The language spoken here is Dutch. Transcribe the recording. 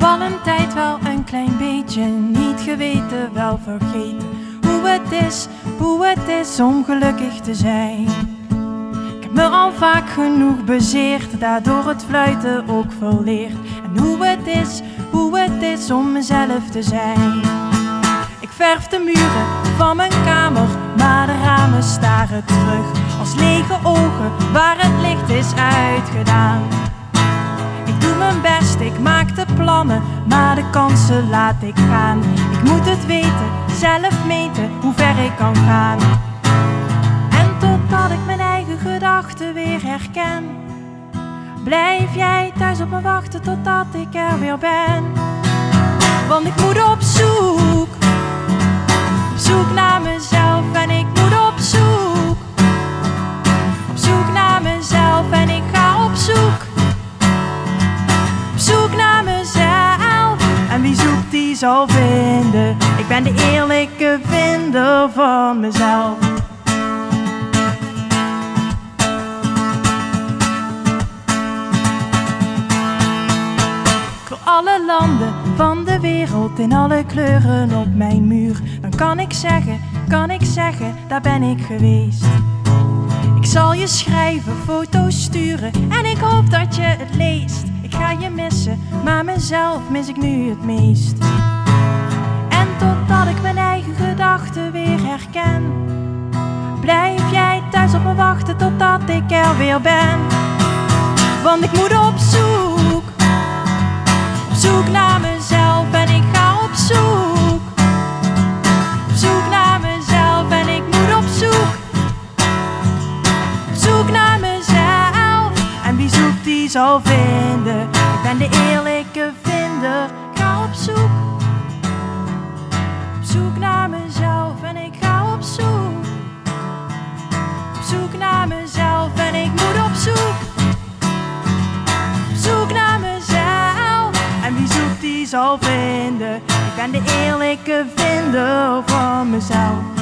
heb al een tijd wel een klein beetje niet geweten, wel vergeten hoe het is, hoe het is om gelukkig te zijn. Ik heb me al vaak genoeg bezeerd, daardoor het fluiten ook verleerd. En hoe het is, hoe het is om mezelf te zijn. Ik verf de muren van mijn kamer, maar de ramen staren terug als lege ogen waar het licht is uitgedaan. Mijn best, ik maak de plannen, maar de kansen laat ik gaan. Ik moet het weten, zelf meten hoe ver ik kan gaan. En totdat ik mijn eigen gedachten weer herken, blijf jij thuis op me wachten totdat ik er weer ben. Want ik moet zal vinden. Ik ben de eerlijke vinder van mezelf. Ik alle landen van de wereld in alle kleuren op mijn muur. Dan kan ik zeggen, kan ik zeggen, daar ben ik geweest. Ik zal je schrijven, foto's sturen en ik hoop dat je het leest. Ik ga je missen, maar mezelf mis ik nu het meest. Thuis op me wachten totdat ik er weer ben. Want ik moet op zoek, op zoek naar mezelf en ik ga op zoek. Zoek naar mezelf en ik moet op zoek zoek naar mezelf. En wie zoekt, die zal vinden. Ik ben de eerlijke vinder. Ga op zoek. Zoek naar mezelf en ik moet op zoek. Zoek naar mezelf. En wie zoekt, die zal vinden. Ik ben de eerlijke vinder van mezelf.